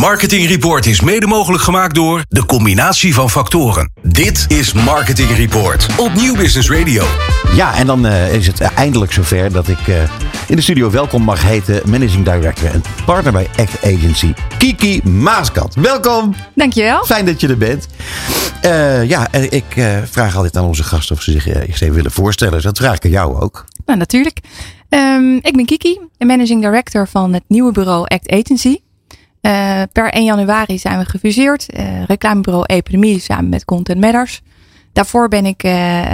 Marketing Report is mede mogelijk gemaakt door de combinatie van factoren. Dit is Marketing Report op Nieuw Business Radio. Ja, en dan uh, is het eindelijk zover dat ik uh, in de studio welkom mag heten Managing Director en partner bij Act Agency, Kiki Maaskant. Welkom. Dankjewel. Fijn dat je er bent. Uh, ja, ik vraag altijd aan onze gasten of ze zich eens even willen voorstellen. Dat vraag ik aan jou ook. Nou, natuurlijk. Um, ik ben Kiki, Managing Director van het nieuwe bureau Act Agency. Uh, per 1 januari zijn we gefuseerd. Uh, reclamebureau Epidemie samen met Content Matters. Daarvoor ben ik uh,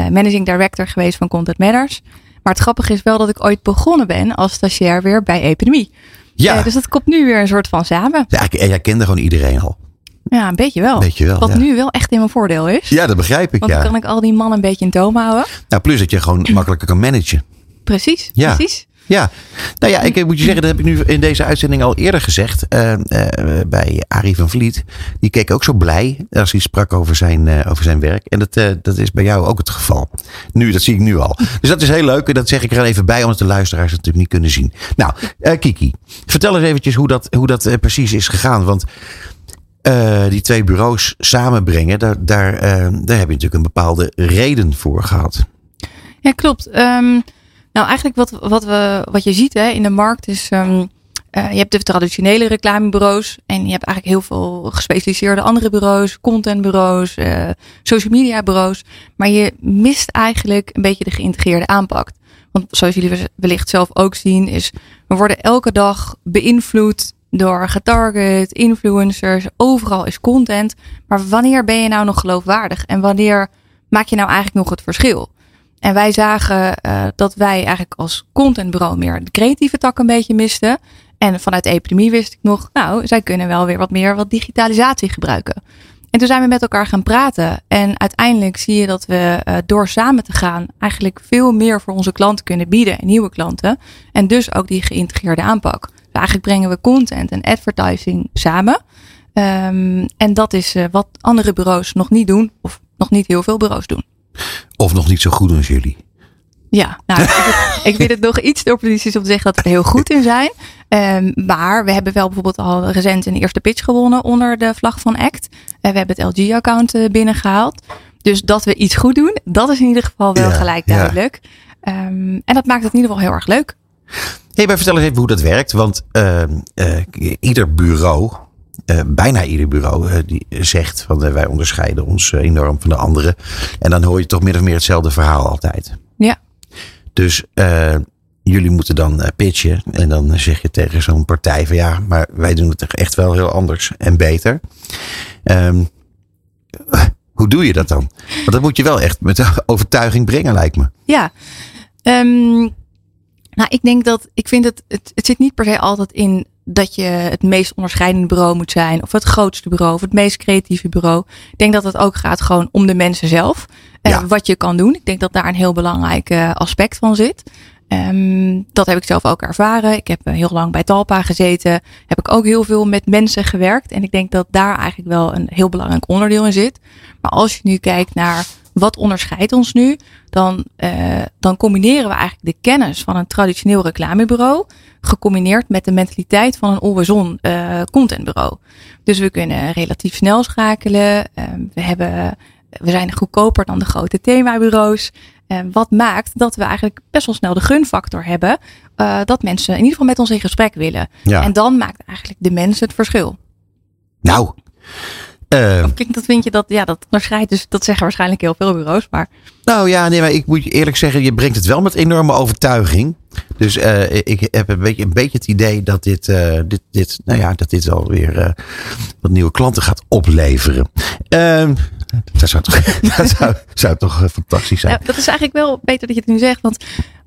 managing director geweest van Content Matters. Maar het grappige is wel dat ik ooit begonnen ben als stagiair weer bij Epidemie. Ja. dus dat komt nu weer een soort van samen. Ja, jij kende gewoon iedereen al. Ja, een beetje wel. Beetje wel Wat ja. nu wel echt in mijn voordeel is. Ja, dat begrijp ik. Want ja. dan kan ik al die mannen een beetje in toom houden. Nou, plus dat je gewoon makkelijker kan managen. Precies, Ja. precies. Ja, nou ja, ik moet je zeggen, dat heb ik nu in deze uitzending al eerder gezegd. Uh, uh, bij Arie van Vliet. Die keek ook zo blij als hij sprak over zijn, uh, over zijn werk. En dat, dat is bij jou ook het geval. Nu, dat zie ik nu al. Dus dat is heel leuk. En dat zeg ik er even bij, omdat de luisteraars het natuurlijk niet kunnen zien. Nou, Kiki, vertel eens eventjes hoe dat, hoe dat precies is gegaan. Want die twee bureaus samenbrengen, daar, daar, daar heb je natuurlijk een bepaalde reden voor gehad. Ja, klopt. Um... Nou, eigenlijk wat, wat, we, wat je ziet hè, in de markt is. Um, uh, je hebt de traditionele reclamebureaus. En je hebt eigenlijk heel veel gespecialiseerde andere bureaus. Contentbureaus, uh, social media bureaus. Maar je mist eigenlijk een beetje de geïntegreerde aanpak. Want zoals jullie wellicht zelf ook zien, is we worden elke dag beïnvloed door getarget, influencers. Overal is content. Maar wanneer ben je nou nog geloofwaardig? En wanneer maak je nou eigenlijk nog het verschil? En wij zagen uh, dat wij eigenlijk als contentbureau meer de creatieve tak een beetje misten. En vanuit de epidemie wist ik nog, nou, zij kunnen wel weer wat meer wat digitalisatie gebruiken. En toen zijn we met elkaar gaan praten. En uiteindelijk zie je dat we uh, door samen te gaan eigenlijk veel meer voor onze klanten kunnen bieden. En nieuwe klanten. En dus ook die geïntegreerde aanpak. Dus eigenlijk brengen we content en advertising samen. Um, en dat is uh, wat andere bureaus nog niet doen. Of nog niet heel veel bureaus doen. Of nog niet zo goed als jullie. Ja, nou, ik, vind het nog iets te optimistisch om te zeggen dat we er heel goed in zijn. Um, maar we hebben wel bijvoorbeeld al recent een eerste pitch gewonnen onder de vlag van ACT. Uh, we hebben het LG-account uh, binnengehaald. Dus dat we iets goed doen, dat is in ieder geval wel Ja, gelijk ja. duidelijk. Um, en dat maakt het in ieder geval heel erg leuk. Hey, maar vertel eens even hoe dat werkt. Want uh, ieder bureau, uh, bijna ieder bureau, uh, die zegt van uh, wij onderscheiden ons enorm van de anderen. En dan hoor je toch min of meer hetzelfde verhaal altijd. Ja. Dus jullie moeten dan pitchen. En dan zeg je tegen zo'n partij van ja, maar wij doen het echt wel heel anders en beter. Um, hoe doe je dat dan? Want dat moet je wel echt met overtuiging brengen, lijkt me. Ja. Um, nou, ik denk dat, ik vind het, het, het zit niet per se altijd in dat je het meest onderscheidende bureau moet zijn. Of het grootste bureau. Of het meest creatieve bureau. Ik denk dat het ook gaat gewoon om de mensen zelf. En Ja. wat je kan doen. Ik denk dat daar een heel belangrijk uh, aspect van zit. Um, dat heb ik zelf ook ervaren. Ik heb uh, heel lang bij Talpa gezeten. Heb ik ook heel veel met mensen gewerkt. En ik denk dat daar eigenlijk wel een heel belangrijk onderdeel in zit. Maar als je nu kijkt naar wat onderscheidt ons nu, dan, uh, dan combineren we eigenlijk de kennis van een traditioneel reclamebureau, gecombineerd met de mentaliteit van een always-on uh, contentbureau. Dus we kunnen relatief snel schakelen. Uh, we, hebben, we zijn goedkoper dan de grote themabureaus. Uh, wat maakt dat we eigenlijk best wel snel de gunfactor hebben. Uh, dat mensen in ieder geval met ons in gesprek willen. Ja. En dan maakt eigenlijk de mens het verschil. Nou, uh, Klinkt dat vind je dat, ja, dat onderscheidt. Dus dat zeggen waarschijnlijk heel veel bureaus. Maar Nou ja, nee, maar ik moet je eerlijk zeggen, je brengt het wel met enorme overtuiging. Dus uh, ik heb een beetje, een beetje het idee dat dit, uh, dit, dit, nou ja, dat dit alweer uh, wat nieuwe klanten gaat opleveren. Uh, dat zou toch, dat zou toch fantastisch zijn. Ja, dat is eigenlijk wel beter dat je het nu zegt. Want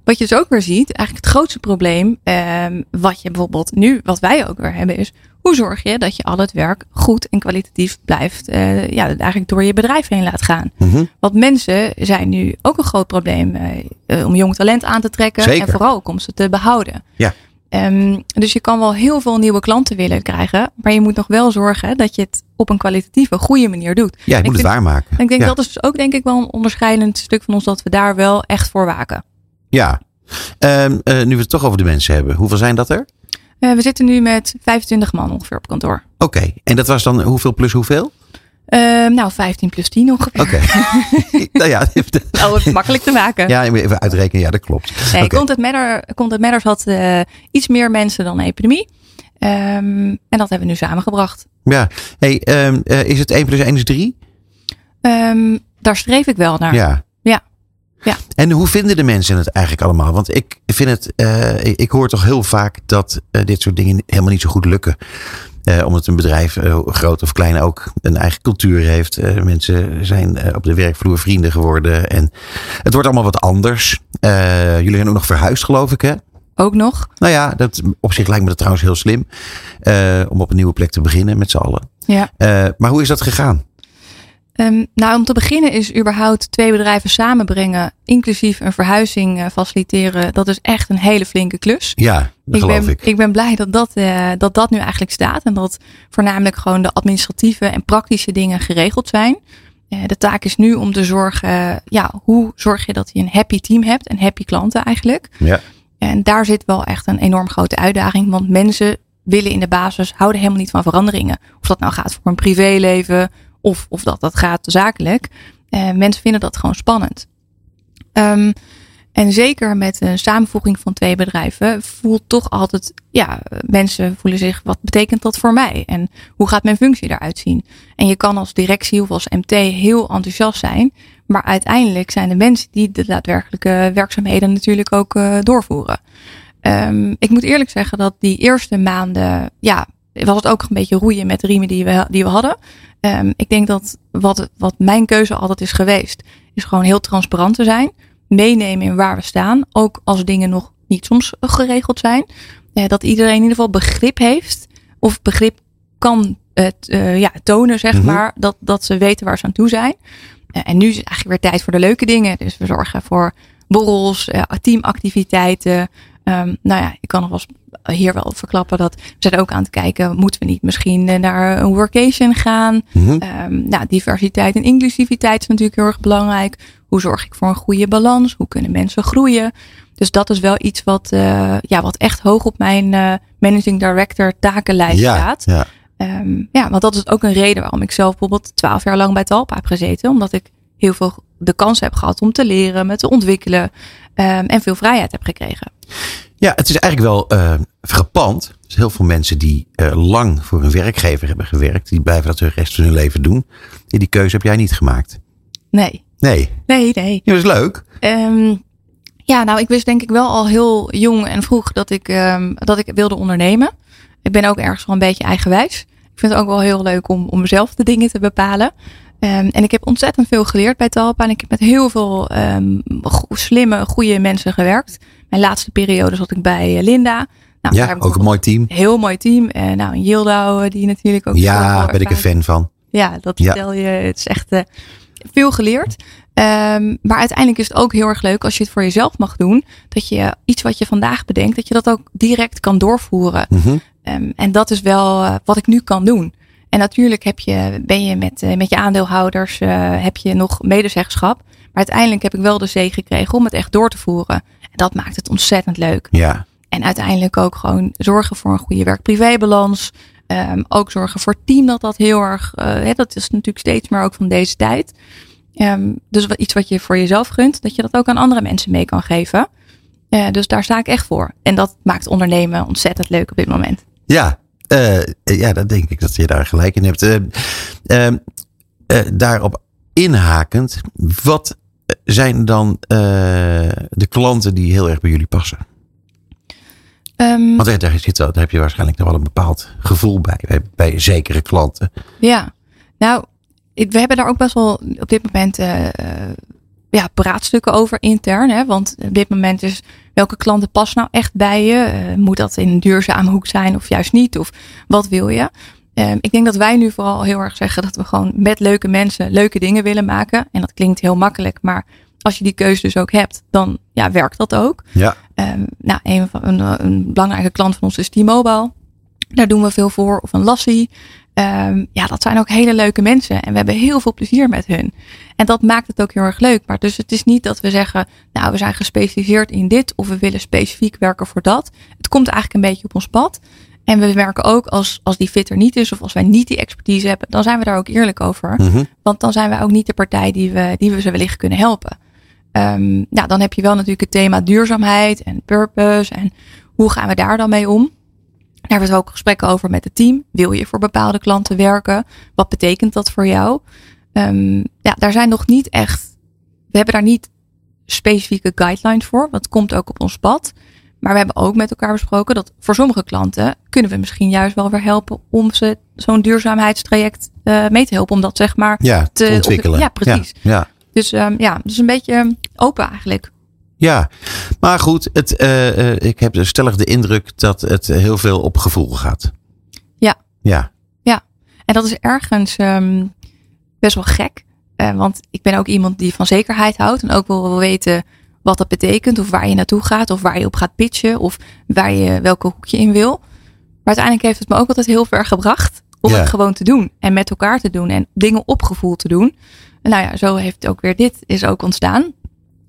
wat je dus ook weer ziet, eigenlijk het grootste probleem, um, wat je bijvoorbeeld nu, wat wij ook weer hebben, is hoe zorg je dat je al het werk goed en kwalitatief blijft, uh, ja, eigenlijk door je bedrijf heen laat gaan. Mm -hmm. Want mensen zijn nu ook een groot probleem uh, om jong talent aan te trekken Zeker. en vooral ook om ze te behouden. Ja. Um, dus je kan wel heel veel nieuwe klanten willen krijgen, maar je moet nog wel zorgen dat je het op een kwalitatieve, goede manier doet. Ja, je moet het waarmaken. En ik denk ja. dat is dus ook denk ik wel een onderscheidend stuk van ons dat we daar wel echt voor waken. Ja. Um, uh, nu we het toch over de mensen hebben, hoeveel zijn dat er? Uh, we zitten nu met 25 man ongeveer op kantoor. Oké, en dat was dan hoeveel plus hoeveel? Uh, nou, 15 plus 10 ongeveer. Oké. nou ja. oh, het makkelijk te maken. Ja, even uitrekenen. Ja, dat klopt. Nee, okay. Content, Matter, Content Matters had uh, iets meer mensen dan epidemie. Um, en dat hebben we nu samengebracht. Ja. Hey, um, uh, is het 1 plus 1 is 3? Um, daar streef ik wel naar. Ja. Ja. En hoe vinden de mensen het eigenlijk allemaal? Want ik vind het, uh, ik hoor toch heel vaak dat uh, dit soort dingen helemaal niet zo goed lukken. Uh, omdat een bedrijf, groot of klein ook, een eigen cultuur heeft. mensen zijn op de werkvloer vrienden geworden. En het wordt allemaal wat anders. jullie zijn ook nog verhuisd, geloof ik, hè? Ook nog. Nou ja, dat, op zich lijkt me dat trouwens heel slim. om op een nieuwe plek te beginnen met z'n allen. Ja. maar hoe is dat gegaan? Um, nou, om te beginnen is überhaupt twee bedrijven samenbrengen, inclusief een verhuizing uh, faciliteren. Dat is echt een hele flinke klus. Ja, dat ik geloof ben, ik. Ik ben blij dat dat, uh, dat dat nu eigenlijk staat. En dat voornamelijk gewoon de administratieve en praktische dingen geregeld zijn. Uh, de taak is nu om te zorgen, ja, hoe zorg je dat je een happy team hebt en happy klanten eigenlijk. Ja. En daar zit wel echt een enorm grote uitdaging. Want mensen willen in de basis, houden helemaal niet van veranderingen. Of dat nou gaat voor een privéleven of, of dat dat gaat zakelijk. Uh, mensen vinden dat gewoon spannend. Um, en zeker met een samenvoeging van twee bedrijven voelt toch altijd, ja, mensen voelen zich, wat betekent dat voor mij? En hoe gaat mijn functie eruit zien? En je kan als directie of als MT heel enthousiast zijn, maar uiteindelijk zijn de mensen die de daadwerkelijke werkzaamheden natuurlijk ook uh, doorvoeren. Um, ik moet eerlijk zeggen dat die eerste maanden, ja, was het ook een beetje roeien met de riemen die we, die we hadden. Um, ik denk dat wat, wat mijn keuze altijd is geweest, is gewoon heel transparant te zijn. Meenemen in waar we staan. Ook als dingen nog niet soms geregeld zijn. Uh, dat iedereen in ieder geval begrip heeft. Of begrip kan het, uh, ja, tonen, zeg mm -hmm. maar. Dat, dat ze weten waar ze aan toe zijn. Uh, en nu is het eigenlijk weer tijd voor de leuke dingen. Dus we zorgen voor borrels, teamactiviteiten. Um, nou ja, ik kan nog wel hier wel verklappen dat we zijn ook aan het kijken, moeten we niet misschien naar een workation gaan? Mm -hmm. um, nou, diversiteit en inclusiviteit is natuurlijk heel erg belangrijk. Hoe zorg ik voor een goede balans? Hoe kunnen mensen groeien? Dus dat is wel iets wat, uh, ja, wat echt hoog op mijn uh, managing director takenlijst ja, staat. Ja. Um, ja, want dat is ook een reden waarom ik zelf bijvoorbeeld twaalf jaar lang bij Talpa heb gezeten. Omdat ik heel veel de kans heb gehad om te leren, me te ontwikkelen um, en veel vrijheid heb gekregen. Ja, het is eigenlijk wel uh, frappant. Dus heel veel mensen die uh, lang voor een werkgever hebben gewerkt, die blijven dat de rest van hun leven doen. Die keuze heb jij niet gemaakt. Nee. Nee. Nee, nee. Ja, dat is leuk. Um, ja, nou, ik wist denk ik wel al heel jong en vroeg dat ik, um, dat ik wilde ondernemen. Ik ben ook ergens wel een beetje eigenwijs. Ik vind het ook wel heel leuk om, om zelf de dingen te bepalen. Um, en ik heb ontzettend veel geleerd bij Talpa. En ik heb met heel veel um, go slimme, goede mensen gewerkt. Mijn laatste periode zat ik bij Linda. Nou, ja, ook een mooi team. Heel mooi team. Uh, nou, een Yildau, die natuurlijk ook... Ja, daar ben ik een fan van. Ja, dat vertel ja. je. Het is echt uh, veel geleerd. Um, maar uiteindelijk is het ook heel erg leuk als je het voor jezelf mag doen. Dat je iets wat je vandaag bedenkt, dat je dat ook direct kan doorvoeren. Mm -hmm. um, en dat is wel uh, wat ik nu kan doen. En natuurlijk heb je, ben je met, uh, met je aandeelhouders, heb je nog medezeggenschap. Maar uiteindelijk heb ik wel de zee gekregen om het echt door te voeren. En dat maakt het ontzettend leuk. Ja. En uiteindelijk ook gewoon zorgen voor een goede werk-privé-balans. Um, ook zorgen voor het team dat dat heel erg, uh, dat is natuurlijk steeds meer ook van deze tijd. Um, dus iets wat je voor jezelf gunt, dat je dat ook aan andere mensen mee kan geven. Uh, dus daar sta ik echt voor. En dat maakt ondernemen ontzettend leuk op dit moment. Ja, uh, ja, dat denk ik dat je daar gelijk in hebt. Uh, daarop inhakend, wat zijn dan de klanten die heel erg bij jullie passen? Um, Want daar, zit, daar heb je waarschijnlijk nog wel een bepaald gevoel bij, bij, bij zekere klanten. Ja, nou, we hebben daar ook best wel op dit moment uh, ja, praatstukken over intern. Hè? Want op dit moment is welke klanten passen nou echt bij je? Uh, moet dat in een duurzame hoek zijn of juist niet? Of wat wil je? Uh, ik denk dat wij nu vooral heel erg zeggen dat we gewoon met leuke mensen leuke dingen willen maken. En dat klinkt heel makkelijk, maar als je die keuze dus ook hebt, dan ja, werkt dat ook. Ja. Um, nou, een, van, een, een belangrijke klant van ons is T-Mobile. Daar doen we veel voor. Of een lassie. Um, ja, dat zijn ook hele leuke mensen. En we hebben heel veel plezier met hun. En dat maakt het ook heel erg leuk. Maar dus het is niet dat we zeggen, nou, we zijn gespecialiseerd in dit. Of we willen specifiek werken voor dat. Het komt eigenlijk een beetje op ons pad. En we merken ook als, als die fit er niet is. Of als wij niet die expertise hebben. Dan zijn we daar ook eerlijk over. Mhm. Want dan zijn wij ook niet de partij die we, die we ze wellicht kunnen helpen. Um, nou, dan heb je wel natuurlijk het thema duurzaamheid en purpose. En hoe gaan we daar dan mee om? Daar hebben we ook gesprekken over met het team. Wil je voor bepaalde klanten werken? Wat betekent dat voor jou? Um, ja, daar zijn nog niet echt. We hebben daar niet specifieke guidelines voor. Dat komt ook op ons pad. Maar we hebben ook met elkaar besproken dat voor sommige klanten kunnen we misschien juist wel weer helpen om ze zo'n duurzaamheidstraject uh, mee te helpen. Om dat zeg maar ja, te, te ontwikkelen. ja, precies. Ja, ja. Dus um, ja, dus een beetje open eigenlijk. Ja, maar goed, het, uh, uh, ik heb stellig de indruk dat het heel veel op gevoel gaat. Ja. Ja. Ja, en dat is ergens um, best wel gek. Uh, want ik ben ook iemand die van zekerheid houdt en ook wil weten wat dat betekent of waar je naartoe gaat of waar je op gaat pitchen of waar je welke hoek je in wil. Maar uiteindelijk heeft het me ook altijd heel ver gebracht om Ja. het gewoon te doen en met elkaar te doen en dingen op gevoel te doen. En nou ja, zo heeft ook weer dit is ook ontstaan.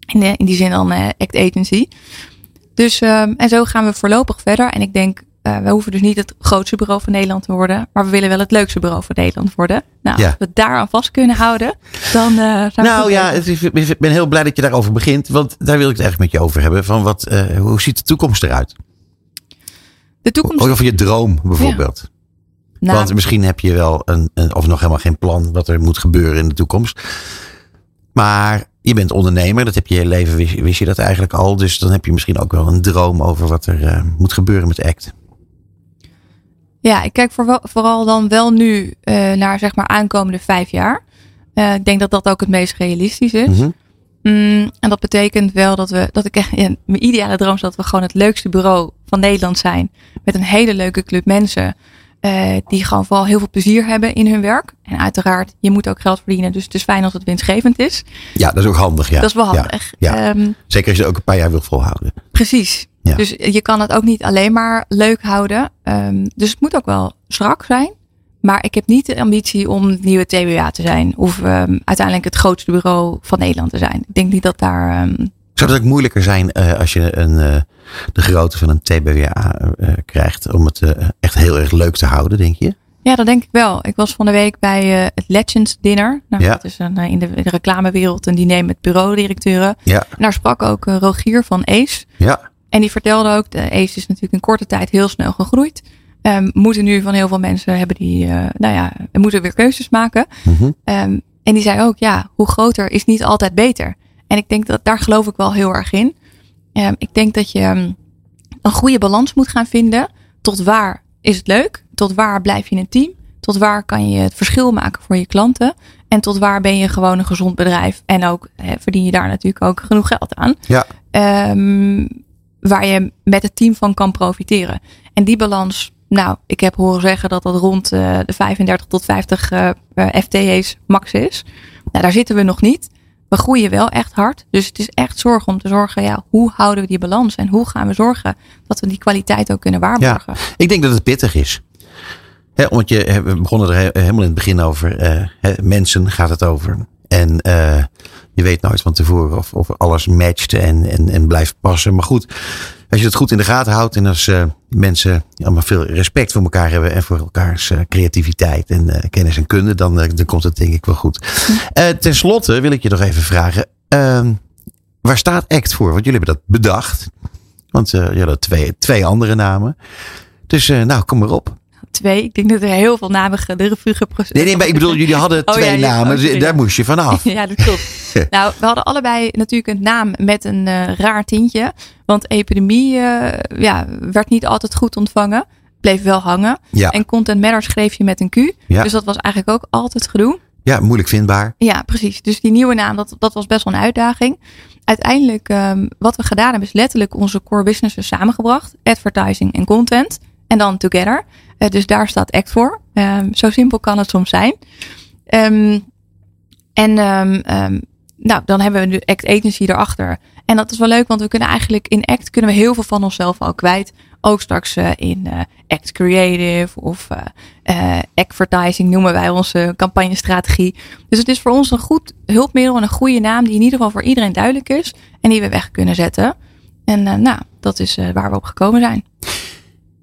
In, de, in die zin dan eh, Act Agency. Dus um, en zo gaan we voorlopig verder. En ik denk, uh, we hoeven dus niet het grootste bureau van Nederland te worden, maar we willen wel het leukste bureau van Nederland worden. Nou, Ja. als we het daaraan vast kunnen houden, dan uh, zijn we Nou ja, bezig. het is, ik ben heel blij dat je daarover begint, want daar wil ik het eigenlijk met je over hebben. Van wat, uh, hoe ziet de toekomst eruit? de toekomst. Of je droom bijvoorbeeld. Nou, Want misschien heb je wel een, een, of nog helemaal geen plan wat er moet gebeuren in de toekomst. Maar je bent ondernemer, dat heb je je hele leven, wist, wist je dat eigenlijk al. Dus dan heb je misschien ook wel een droom over wat er moet gebeuren met ACT. Ja, ik kijk voor, vooral dan wel nu uh, naar zeg maar aankomende vijf jaar. Uh, ik denk dat dat ook het meest realistisch is. Mm -hmm. mm, en dat betekent wel dat we, dat ik ja, mijn ideale droom is dat we gewoon het leukste bureau van Nederland zijn. Met een hele leuke club mensen. Uh, die gewoon vooral heel veel plezier hebben in hun werk. En uiteraard, je moet ook geld verdienen. Dus het is fijn als het winstgevend is. Ja, dat is ook handig. Ja. Dat is wel handig. Ja, ja. Um, Zeker als je het ook een paar jaar wil volhouden. Precies. Ja. Dus je kan het ook niet alleen maar leuk houden. Um, dus het moet ook wel strak zijn. Maar ik heb niet de ambitie om nieuwe TBA te zijn. Of um, uiteindelijk het grootste bureau van Nederland te zijn. Ik denk niet dat daar... Um, Zou dat ook moeilijker zijn uh, als je een, uh, de grootte van een TBWA uh, krijgt om het echt heel erg leuk te houden, denk je? Ja, dat denk ik wel. Ik was van de week bij het Legends Dinner. Nou, Ja. Dat is een, in, de, in de reclamewereld een diner met bureaudirecteuren. Ja, En daar sprak ook Rogier van Ace. ja, En die vertelde ook, de Ace is natuurlijk in korte tijd heel snel gegroeid. Um, moeten nu van heel veel mensen hebben die, nou ja, moeten weer keuzes maken. Um, en die zei ook, ja, hoe groter is niet altijd beter. En ik denk dat daar geloof ik wel heel erg in. Um, ik denk dat je um, een goede balans moet gaan vinden. Tot waar is het leuk? Tot waar blijf je in een team? Tot waar kan je het verschil maken voor je klanten? En tot waar ben je gewoon een gezond bedrijf? En ook hè, verdien je daar natuurlijk ook genoeg geld aan. ja. Um, waar je met het team van kan profiteren. En die balans, nou, ik heb horen zeggen dat dat rond uh, de 35 tot 50 uh, FTE's max is. Nou, daar zitten we nog niet. We groeien wel echt hard. Dus het is echt zorg om te zorgen, ja, hoe houden we die balans? En hoe gaan we zorgen dat we die kwaliteit ook kunnen waarborgen? Ja, ik denk dat het pittig is. He, omdat je, we begonnen er he, helemaal in het begin over. Uh, he, mensen gaat het over. En uh, je weet nooit van tevoren of, of alles matcht en, en, en blijft passen. Maar goed, als je het goed in de gaten houdt en als uh, mensen allemaal veel respect voor elkaar hebben en voor elkaars uh, creativiteit en uh, kennis en kunde, dan, dan komt het denk ik wel goed. Ten slotte wil ik je nog even vragen, ehm, waar staat ACT voor? Want jullie hebben dat bedacht. Want uh, je had twee, twee andere namen. Dus nou, kom maar op. Twee. Ik denk dat er heel veel namen de revue geprocedeerd Nee, nee, maar ik bedoel, jullie hadden Oh, twee ja, ja, namen. oh, dus ja. daar moest je vanaf. Ja, dat klopt. nou, we hadden allebei natuurlijk een naam met een uh, raar tintje. Want epidemie uh, ja, werd niet altijd goed ontvangen. Bleef wel hangen. Ja. En Content Matter schreef je met een Q. Dus dat was eigenlijk ook altijd gedoe. Ja, moeilijk vindbaar. Ja, precies. Dus die nieuwe naam, dat, dat was best wel een uitdaging. Uiteindelijk, um, wat we gedaan hebben, is letterlijk onze core businesses samengebracht. Advertising en content. En dan together. Uh, dus daar staat ACT voor. Um, zo simpel kan het soms zijn. Um, en um, nou, dan hebben we nu ACT Agency erachter. En dat is wel leuk, want we kunnen eigenlijk in ACT kunnen we heel veel van onszelf al kwijt. ook straks in Act Creative of Advertising noemen wij onze campagnestrategie. Dus het is voor ons een goed hulpmiddel en een goede naam die in ieder geval voor iedereen duidelijk is en die we weg kunnen zetten. En nou, dat is waar we op gekomen zijn.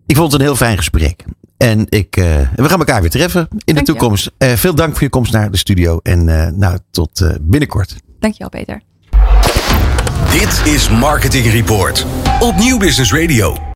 Ik vond het een heel fijn gesprek. En ik, uh, we gaan elkaar weer treffen in de toekomst. Uh, veel dank voor je komst naar de studio. En uh, nou, tot binnenkort. Dankjewel, Peter. Dit is Marketing Report op Nieuw Business Radio.